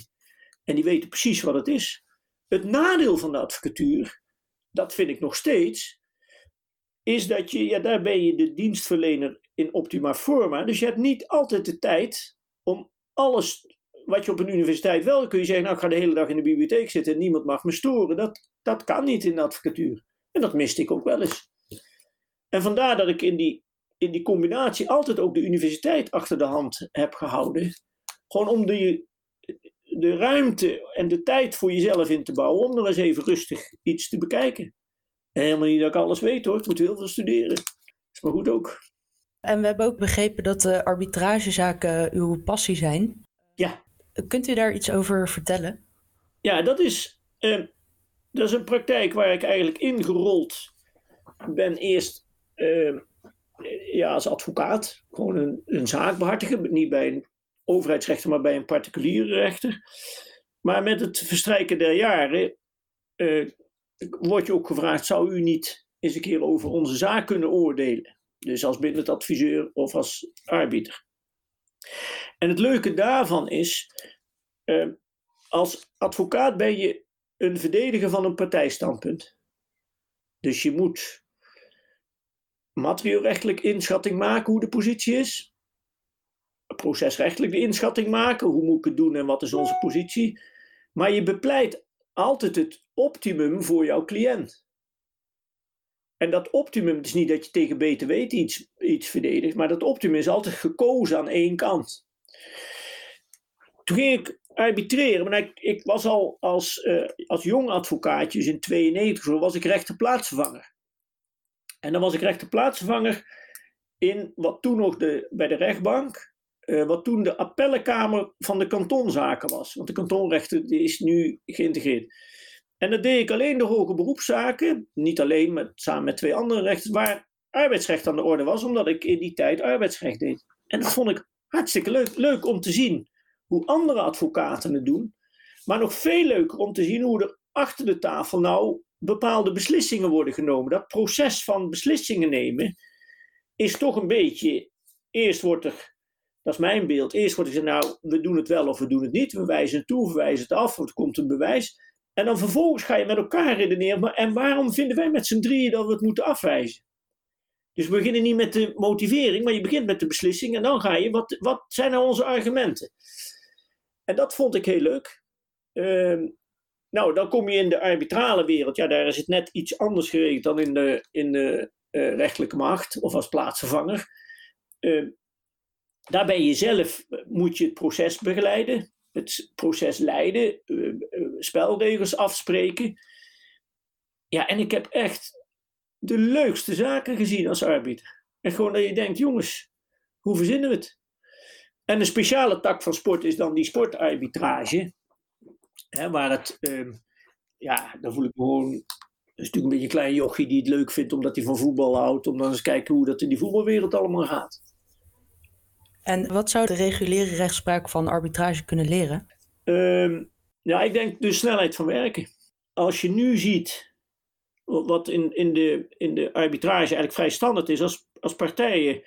En die weten precies wat het is. Het nadeel van de advocatuur, dat vind ik nog steeds, is dat je, ja, daar ben je de dienstverlener in optima forma. Dus je hebt niet altijd de tijd om alles wat je op een universiteit wel kun je zeggen, nou ik ga de hele dag in de bibliotheek zitten en niemand mag me storen. Dat, dat kan niet in de advocatuur. En dat miste ik ook wel eens. En vandaar dat ik in die, in die combinatie altijd ook de universiteit achter de hand heb gehouden. Gewoon om de, de ruimte en de tijd voor jezelf in te bouwen om er eens even rustig iets te bekijken. En helemaal niet dat ik alles weet hoor, ik moet heel veel studeren. Is maar goed ook. En we hebben ook begrepen dat de arbitragezaken uw passie zijn. Ja. Kunt u daar iets over vertellen? Ja, dat is, uh, dat is een praktijk waar ik eigenlijk ingerold ben. Eerst uh, ja, als advocaat, gewoon een, een zaak behartigen. Niet bij een overheidsrechter, maar bij een particuliere rechter. Maar met het verstrijken der jaren uh, word je ook gevraagd: zou u niet eens een keer over onze zaak kunnen oordelen? Dus als bindend adviseur of als arbiter. En het leuke daarvan is, uh, als advocaat ben je een verdediger van een partijstandpunt. Dus je moet materieelrechtelijk inschatting maken hoe de positie is. Procesrechtelijk de inschatting maken, hoe moet ik het doen en wat is onze positie. Maar je bepleit altijd het optimum voor jouw cliënt. En dat optimum is niet dat je tegen beter weten iets, iets verdedigt, maar dat optimum is altijd gekozen aan één kant. Toen ging ik arbitreren, maar ik, ik was al als, uh, als jong advocaatje, dus in 92 zo, was ik rechterplaatsvervanger. En dan was ik rechterplaatsvervanger in wat toen nog de, bij de rechtbank, uh, wat toen de appellenkamer van de kantonzaken was. Want de kantonrechter die is nu geïntegreerd. En dat deed ik alleen de hoge beroepszaken, niet alleen, maar samen met twee andere rechters, waar arbeidsrecht aan de orde was, omdat ik in die tijd arbeidsrecht deed. En dat vond ik hartstikke leuk, leuk om te zien hoe andere advocaten het doen, maar nog veel leuker om te zien hoe er achter de tafel nou bepaalde beslissingen worden genomen. Dat proces van beslissingen nemen is toch een beetje, eerst wordt er dat is mijn beeld. Eerst wordt gezegd, nou, we doen het wel of we doen het niet. We wijzen het toe, we wijzen het af, of er komt een bewijs. En dan vervolgens ga je met elkaar redeneren. En waarom vinden wij met z'n drieën dat we het moeten afwijzen? Dus we beginnen niet met de motivering, maar je begint met de beslissing. En dan ga je, wat, wat zijn nou onze argumenten? En dat vond ik heel leuk. Ehm, nou, dan kom je in de arbitrale wereld. Ja, daar is het net iets anders geregeld dan in de, in de uh, rechterlijke macht of als plaatsvervanger. Uh, daar ben je zelf, moet je het proces begeleiden, het proces leiden, uh, spelregels afspreken. Ja, en ik heb echt de leukste zaken gezien als arbiter. En gewoon dat je denkt, jongens, hoe verzinnen we het? En een speciale tak van sport is dan die sportarbitrage. Hè, waar het, uh, ja, dan voel ik me gewoon. Dat is natuurlijk een beetje een klein jochie die het leuk vindt omdat hij van voetbal houdt. Om dan eens kijken hoe dat in die voetbalwereld allemaal gaat. En wat zou de reguliere rechtspraak van arbitrage kunnen leren? Uh, ja, ik denk de snelheid van werken. Als je nu ziet wat in, in, de, in de arbitrage eigenlijk vrij standaard is. Als, als partijen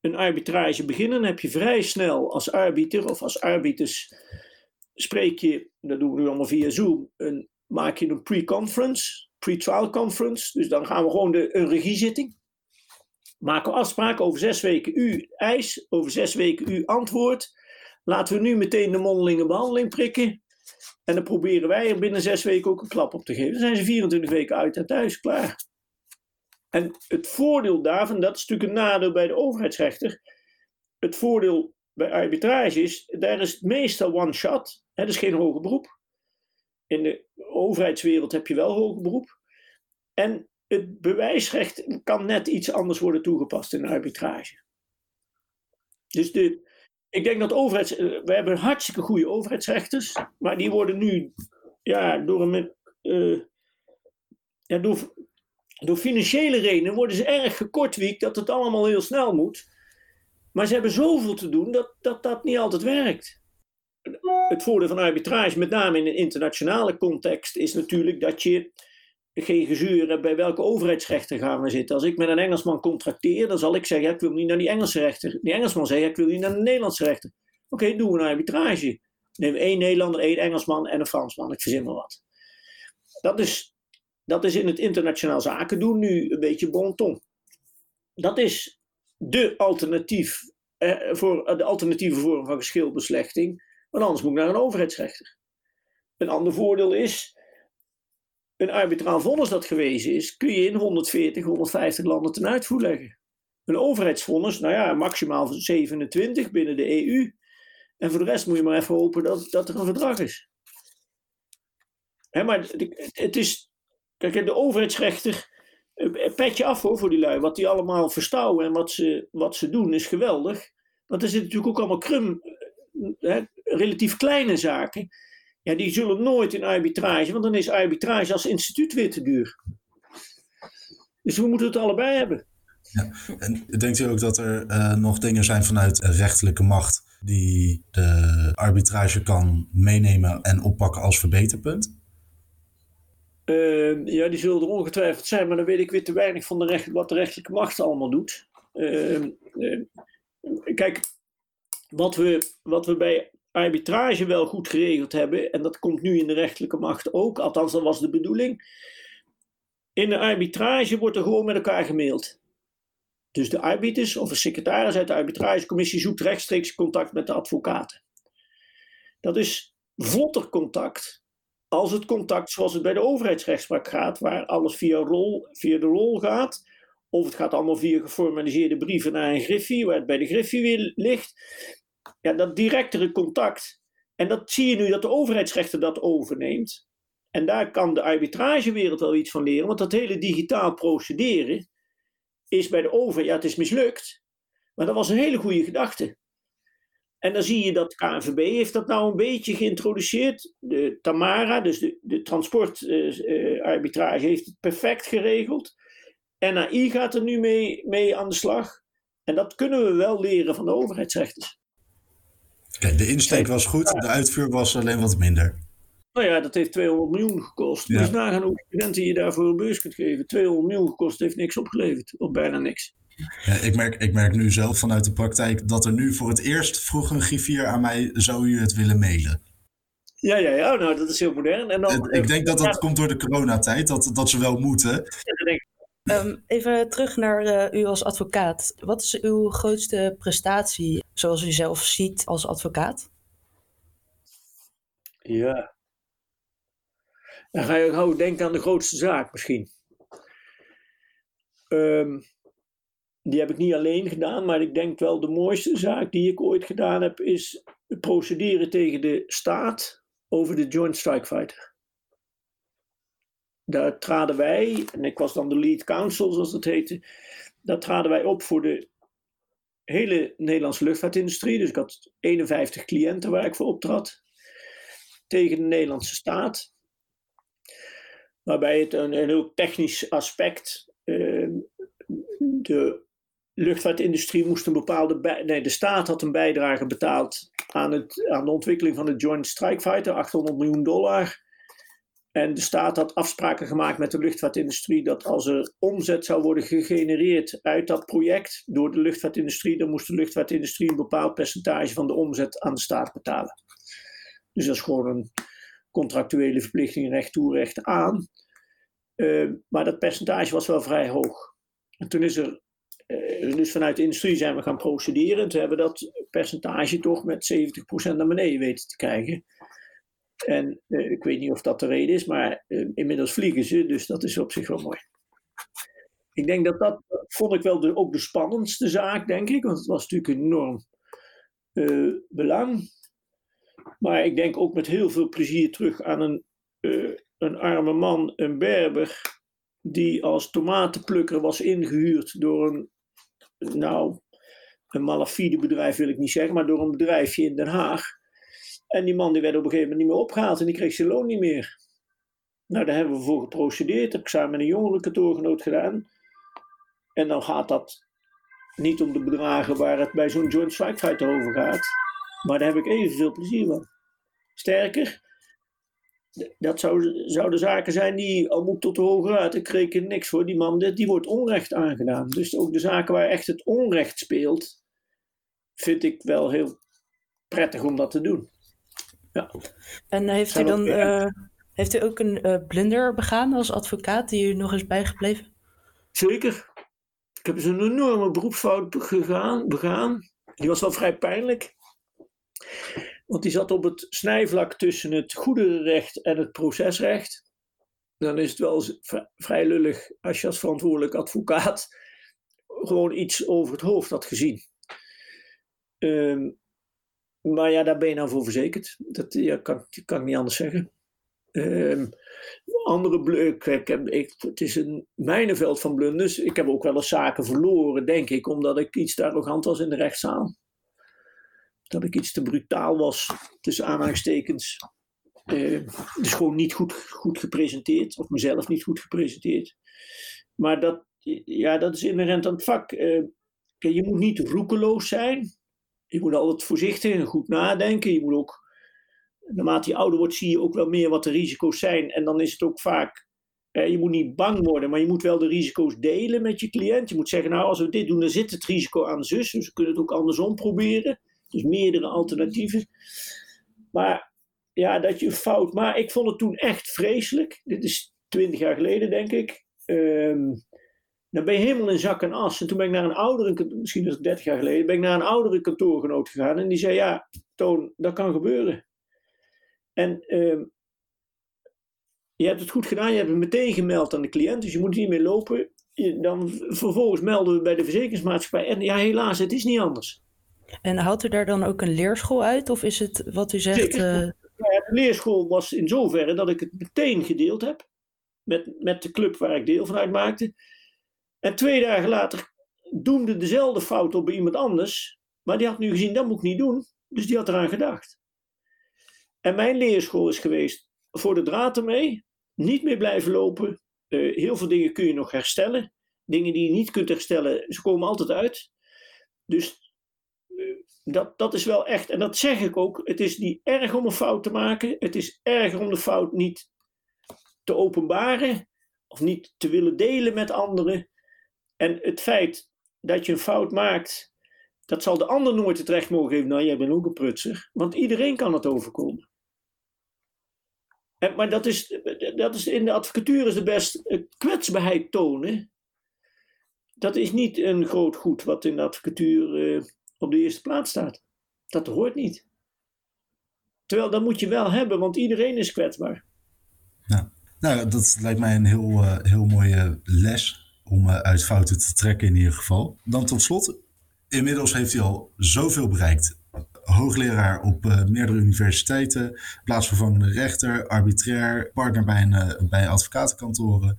een arbitrage beginnen, heb je vrij snel als arbiter of als arbiters spreek je, dat doen we nu allemaal via Zoom, een, maak je een pre-conference, pre-trial conference. Dus dan gaan we gewoon de, een regiezitting. Maken we afspraken over zes weken u eis, over zes weken u antwoord. Laten we nu meteen de mondelinge behandeling prikken. En dan proberen wij er binnen zes weken ook een klap op te geven. Dan zijn ze 24 weken uit en thuis, klaar. En het voordeel daarvan, dat is natuurlijk een nadeel bij de overheidsrechter. Het voordeel bij arbitrage is, daar is het meestal one shot. Het is geen hoger beroep. In de overheidswereld heb je wel hoger beroep. En het bewijsrecht kan net iets anders worden toegepast in arbitrage. Dus de, ik denk dat overheids, we hebben hartstikke goede overheidsrechters, maar die worden nu ja, door, een, uh, ja, door, door financiële redenen worden ze erg gekortwiekt dat het allemaal heel snel moet. Maar ze hebben zoveel te doen dat dat, dat niet altijd werkt. Het voordeel van arbitrage, met name in een internationale context, is natuurlijk dat je geen gezeur hebt bij welke overheidsrechter gaan we zitten. Als ik met een Engelsman contracteer, dan zal ik zeggen: ik wil niet naar die Engelse rechter. Die Engelsman zegt: ik wil niet naar de Nederlandse rechter. Oké, doen we een arbitrage. Neem één Nederlander, één Engelsman en een Fransman. Ik verzin maar wat. Dat is, dat is in het internationaal zaken doen nu een beetje bon ton. Dat is de alternatief eh, voor de alternatieve vorm van geschilbeslechting. Want anders moet ik naar een overheidsrechter. Een ander voordeel is, een arbitraal vonnis dat gewezen is, kun je in 140, 150 landen ten uitvoer leggen. Een overheidsvonnis, nou ja, maximaal 27 binnen de EU. En voor de rest moet je maar even hopen dat, dat er een verdrag is. Maar het is, kijk, de overheidsrechter eh, petje af hoor, voor die lui. Wat die allemaal verstouwen en wat ze, wat ze doen is geweldig. Want er zitten natuurlijk ook allemaal krum, eh, hè, relatief kleine zaken. Ja, die zullen nooit in arbitrage, want dan is arbitrage als instituut weer te duur. Dus we moeten het allebei hebben. Ja. En denkt u ook dat er uh, nog dingen zijn vanuit rechterlijke macht die de arbitrage kan meenemen en oppakken als verbeterpunt? Uh, ja, die zullen er ongetwijfeld zijn, maar dan weet ik weer te weinig van de recht, wat de rechterlijke macht allemaal doet. Uh, kijk, wat we, wat we bij arbitrage wel goed geregeld hebben, en dat komt nu in de rechterlijke macht ook, althans dat was de bedoeling. In de arbitrage wordt er gewoon met elkaar gemaild. Dus de arbiters of een secretaris uit de arbitragecommissie zoekt rechtstreeks contact met de advocaten. Dat is vlotter contact als het contact zoals het bij de overheidsrechtspraak gaat, waar alles via, rol, via de rol gaat, of het gaat allemaal via geformaliseerde brieven naar een griffie, waar het bij de griffie weer ligt. Ja, dat directere contact. En dat zie je nu dat de overheidsrechter dat overneemt. En daar kan de arbitragewereld wel iets van leren, want dat hele digitaal procederen is bij de overheid, ja, het is mislukt, maar dat was een hele goede gedachte. En dan zie je dat KNVB heeft dat nou een beetje geïntroduceerd. De Tamara, dus de, de transportarbitrage, uh, uh, heeft het perfect geregeld. NAI gaat er nu mee, mee aan de slag. En dat kunnen we wel leren van de overheidsrechters. Kijk, de insteek was goed, de uitvoer was alleen wat minder. Nou ja, dat heeft 200 miljoen gekost. Ja. Dus nagaan hoeveel studenten je daarvoor een beurs kunt geven. 200 miljoen gekost heeft niks opgeleverd, of bijna niks. Ja, ik, merk, ik merk nu zelf vanuit de praktijk dat er nu voor het eerst vroeg een griffier aan mij, zou u het willen mailen? Ja, ja, ja, nou dat is heel modern. En dan, ik denk dat dat komt door de coronatijd, dat, dat ze wel moeten. Ja, dat denk ik. Um, even terug naar uh, u als advocaat. Wat is uw grootste prestatie zoals u zelf ziet als advocaat? Ja. Dan ga je gauw denken aan de grootste zaak misschien. Um, die heb ik niet alleen gedaan, maar ik denk wel de mooiste zaak die ik ooit gedaan heb, is procederen tegen de staat over de Joint Strike Fighter. Daar traden wij, en ik was dan de lead counsel zoals dat heette, daar traden wij op voor de hele Nederlandse luchtvaartindustrie. Dus ik had 51 cliënten waar ik voor optrad. Tegen de Nederlandse staat. Waarbij het een, heel technisch aspect. Uh, de luchtvaartindustrie moest een bepaalde. Nee, de staat had een bijdrage betaald aan, het, aan de ontwikkeling van de Joint Strike Fighter, 800 miljoen dollar. En de staat had afspraken gemaakt met de luchtvaartindustrie dat als er omzet zou worden gegenereerd uit dat project door de luchtvaartindustrie, dan moest de luchtvaartindustrie een bepaald percentage van de omzet aan de staat betalen. Dus dat is gewoon een contractuele verplichting, recht toe, recht aan. Uh, maar dat percentage was wel vrij hoog. En toen is er, uh, dus vanuit de industrie zijn we gaan procederen. En toen hebben we dat percentage toch met 70% naar beneden weten te krijgen. En uh, ik weet niet of dat de reden is, maar uh, inmiddels vliegen ze, dus dat is op zich wel mooi. Ik denk dat dat, vond ik wel de, ook de spannendste zaak, denk ik, want het was natuurlijk enorm uh, belang. Maar ik denk ook met heel veel plezier terug aan een, een arme man, een berber, die als tomatenplukker was ingehuurd door een, nou, een malafide bedrijf wil ik niet zeggen, maar door een bedrijfje in Den Haag en die man die werd op een gegeven moment niet meer opgehaald en die kreeg zijn loon niet meer. Nou, daar hebben we voor geprocedeerd. Heb ik samen met een jongere kantoorgenoot gedaan. En dan gaat dat niet om de bedragen waar het bij zo'n joint strike fighter over gaat. Maar daar heb ik evenveel plezier van. Sterker, dat zouden zou zaken zijn die, al moet tot de hoge raad, ik reken niks voor, die man, die wordt onrecht aangedaan. Dus ook de zaken waar echt het onrecht speelt, vind ik wel heel prettig om dat te doen. Ja. En heeft u dan uh, heeft u ook een uh, blunder begaan als advocaat die u nog is bijgebleven? Zeker. Ik heb dus een enorme beroepsfout gegaan, begaan. Die was wel vrij pijnlijk. Want die zat op het snijvlak tussen het goederenrecht en het procesrecht. Dan is het wel vrij lullig als je als verantwoordelijk advocaat gewoon iets over het hoofd had gezien. Um, maar ja, daar ben je nou voor verzekerd. Dat ja, kan, kan ik niet anders zeggen. Um, andere ik, ik, ik, het is een mijnenveld van blunders. Ik heb ook wel eens zaken verloren, denk ik, omdat ik iets te arrogant was in de rechtszaal. Dat ik iets te brutaal was, tussen aanhalingstekens. Uh, dus gewoon niet goed, goed gepresenteerd, of mezelf niet goed gepresenteerd. Maar dat, ja, dat is inherent aan het vak. Uh, je moet niet roekeloos zijn je moet altijd voorzichtig en goed nadenken. Je moet ook, naarmate je ouder wordt, zie je ook wel meer wat de risico's zijn. En dan is het ook vaak, eh, je moet niet bang worden, maar je moet wel de risico's delen met je cliënt. Je moet zeggen, nou als we dit doen, dan zit het risico aan zus. Dus we kunnen het ook andersom proberen. Dus meerdere alternatieven. Maar ja, dat je fout. Maar ik vond het toen echt vreselijk. Dit is twintig jaar geleden, denk ik. Um, dan ben je helemaal in zak en as. En toen ben ik naar een oudere, misschien is het 30 jaar geleden, ben ik naar een oudere kantoorgenoot gegaan. En die zei, ja, Toon, dat kan gebeuren. En uh, je hebt het goed gedaan, je hebt het meteen gemeld aan de cliënt, dus je moet niet meer lopen. Je, dan vervolgens melden we bij de verzekeringsmaatschappij. En ja, helaas, het is niet anders. En haalt u daar dan ook een leerschool uit? Of is het wat u zegt... Uh... Ja, de leerschool was in zoverre dat ik het meteen gedeeld heb. Met, met de club waar ik deel van uitmaakte. En twee dagen later doemde dezelfde fout op iemand anders. Maar die had nu gezien, dat moet ik niet doen. Dus die had eraan gedacht. En mijn leerschool is geweest, voor de draad ermee, niet meer blijven lopen. Uh, heel veel dingen kun je nog herstellen. Dingen die je niet kunt herstellen, ze komen altijd uit. Dus uh, dat, dat is wel echt, en dat zeg ik ook, het is niet erg om een fout te maken. Het is erger om de fout niet te openbaren of niet te willen delen met anderen. En het feit dat je een fout maakt, dat zal de ander nooit het recht mogen geven. Nou, jij bent ook een prutser. Want iedereen kan het overkomen. En, maar dat is, dat is in de advocatuur is de best kwetsbaarheid tonen. Dat is niet een groot goed wat in de advocatuur uh, op de eerste plaats staat. Dat hoort niet. Terwijl dat moet je wel hebben, want iedereen is kwetsbaar. Nou, dat lijkt mij een heel, uh, heel mooie les om uh, uit fouten te trekken in ieder geval. Dan tot slot, inmiddels heeft hij al zoveel bereikt. Hoogleraar op uh, meerdere universiteiten, plaatsvervangende rechter, arbitrair, partner bij, een, bij advocatenkantoren.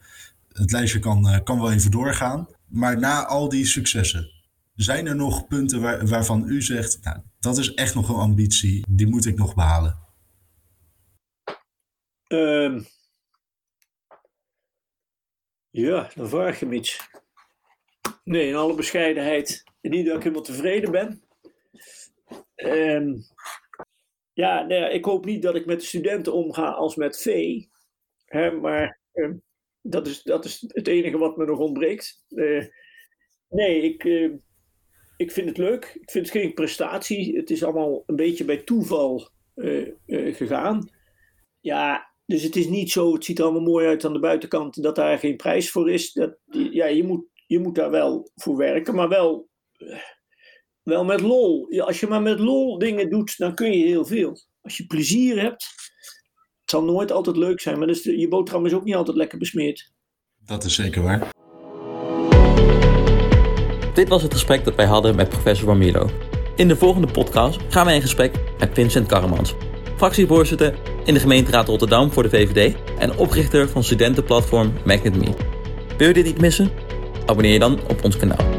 Het lijstje kan, kan wel even doorgaan. Maar na al die successen, zijn er nog punten waar, waarvan u zegt, nou, dat is echt nog een ambitie, die moet ik nog behalen? Um, ja, dan vraag je me iets. Nee, in alle bescheidenheid. Niet dat ik helemaal tevreden ben. Um, ja, nee, ik hoop niet dat ik met de studenten omga als met vee. Hè, maar um, dat, is, dat is het enige wat me nog ontbreekt. Uh, nee, ik, uh, ik vind het leuk. Ik vind het geen prestatie. Het is allemaal een beetje bij toeval uh, gegaan. Ja, dus het is niet zo, het ziet er allemaal mooi uit aan de buitenkant, dat daar geen prijs voor is. Dat, ja, je moet, je moet daar wel voor werken, maar wel, wel met lol. Als je maar met lol dingen doet, dan kun je heel veel. Als je plezier hebt, het zal nooit altijd leuk zijn, maar dus je boterham is ook niet altijd lekker besmeerd. Dat is zeker waar. Dit was het gesprek dat wij hadden met professor Van Milo. In de volgende podcast gaan wij in gesprek met Vincent Karremans, fractievoorzitter in de gemeenteraad Rotterdam voor de VVD en oprichter van studentenplatform Magnet Me. Wil je dit niet missen? Abonneer je dan op ons kanaal.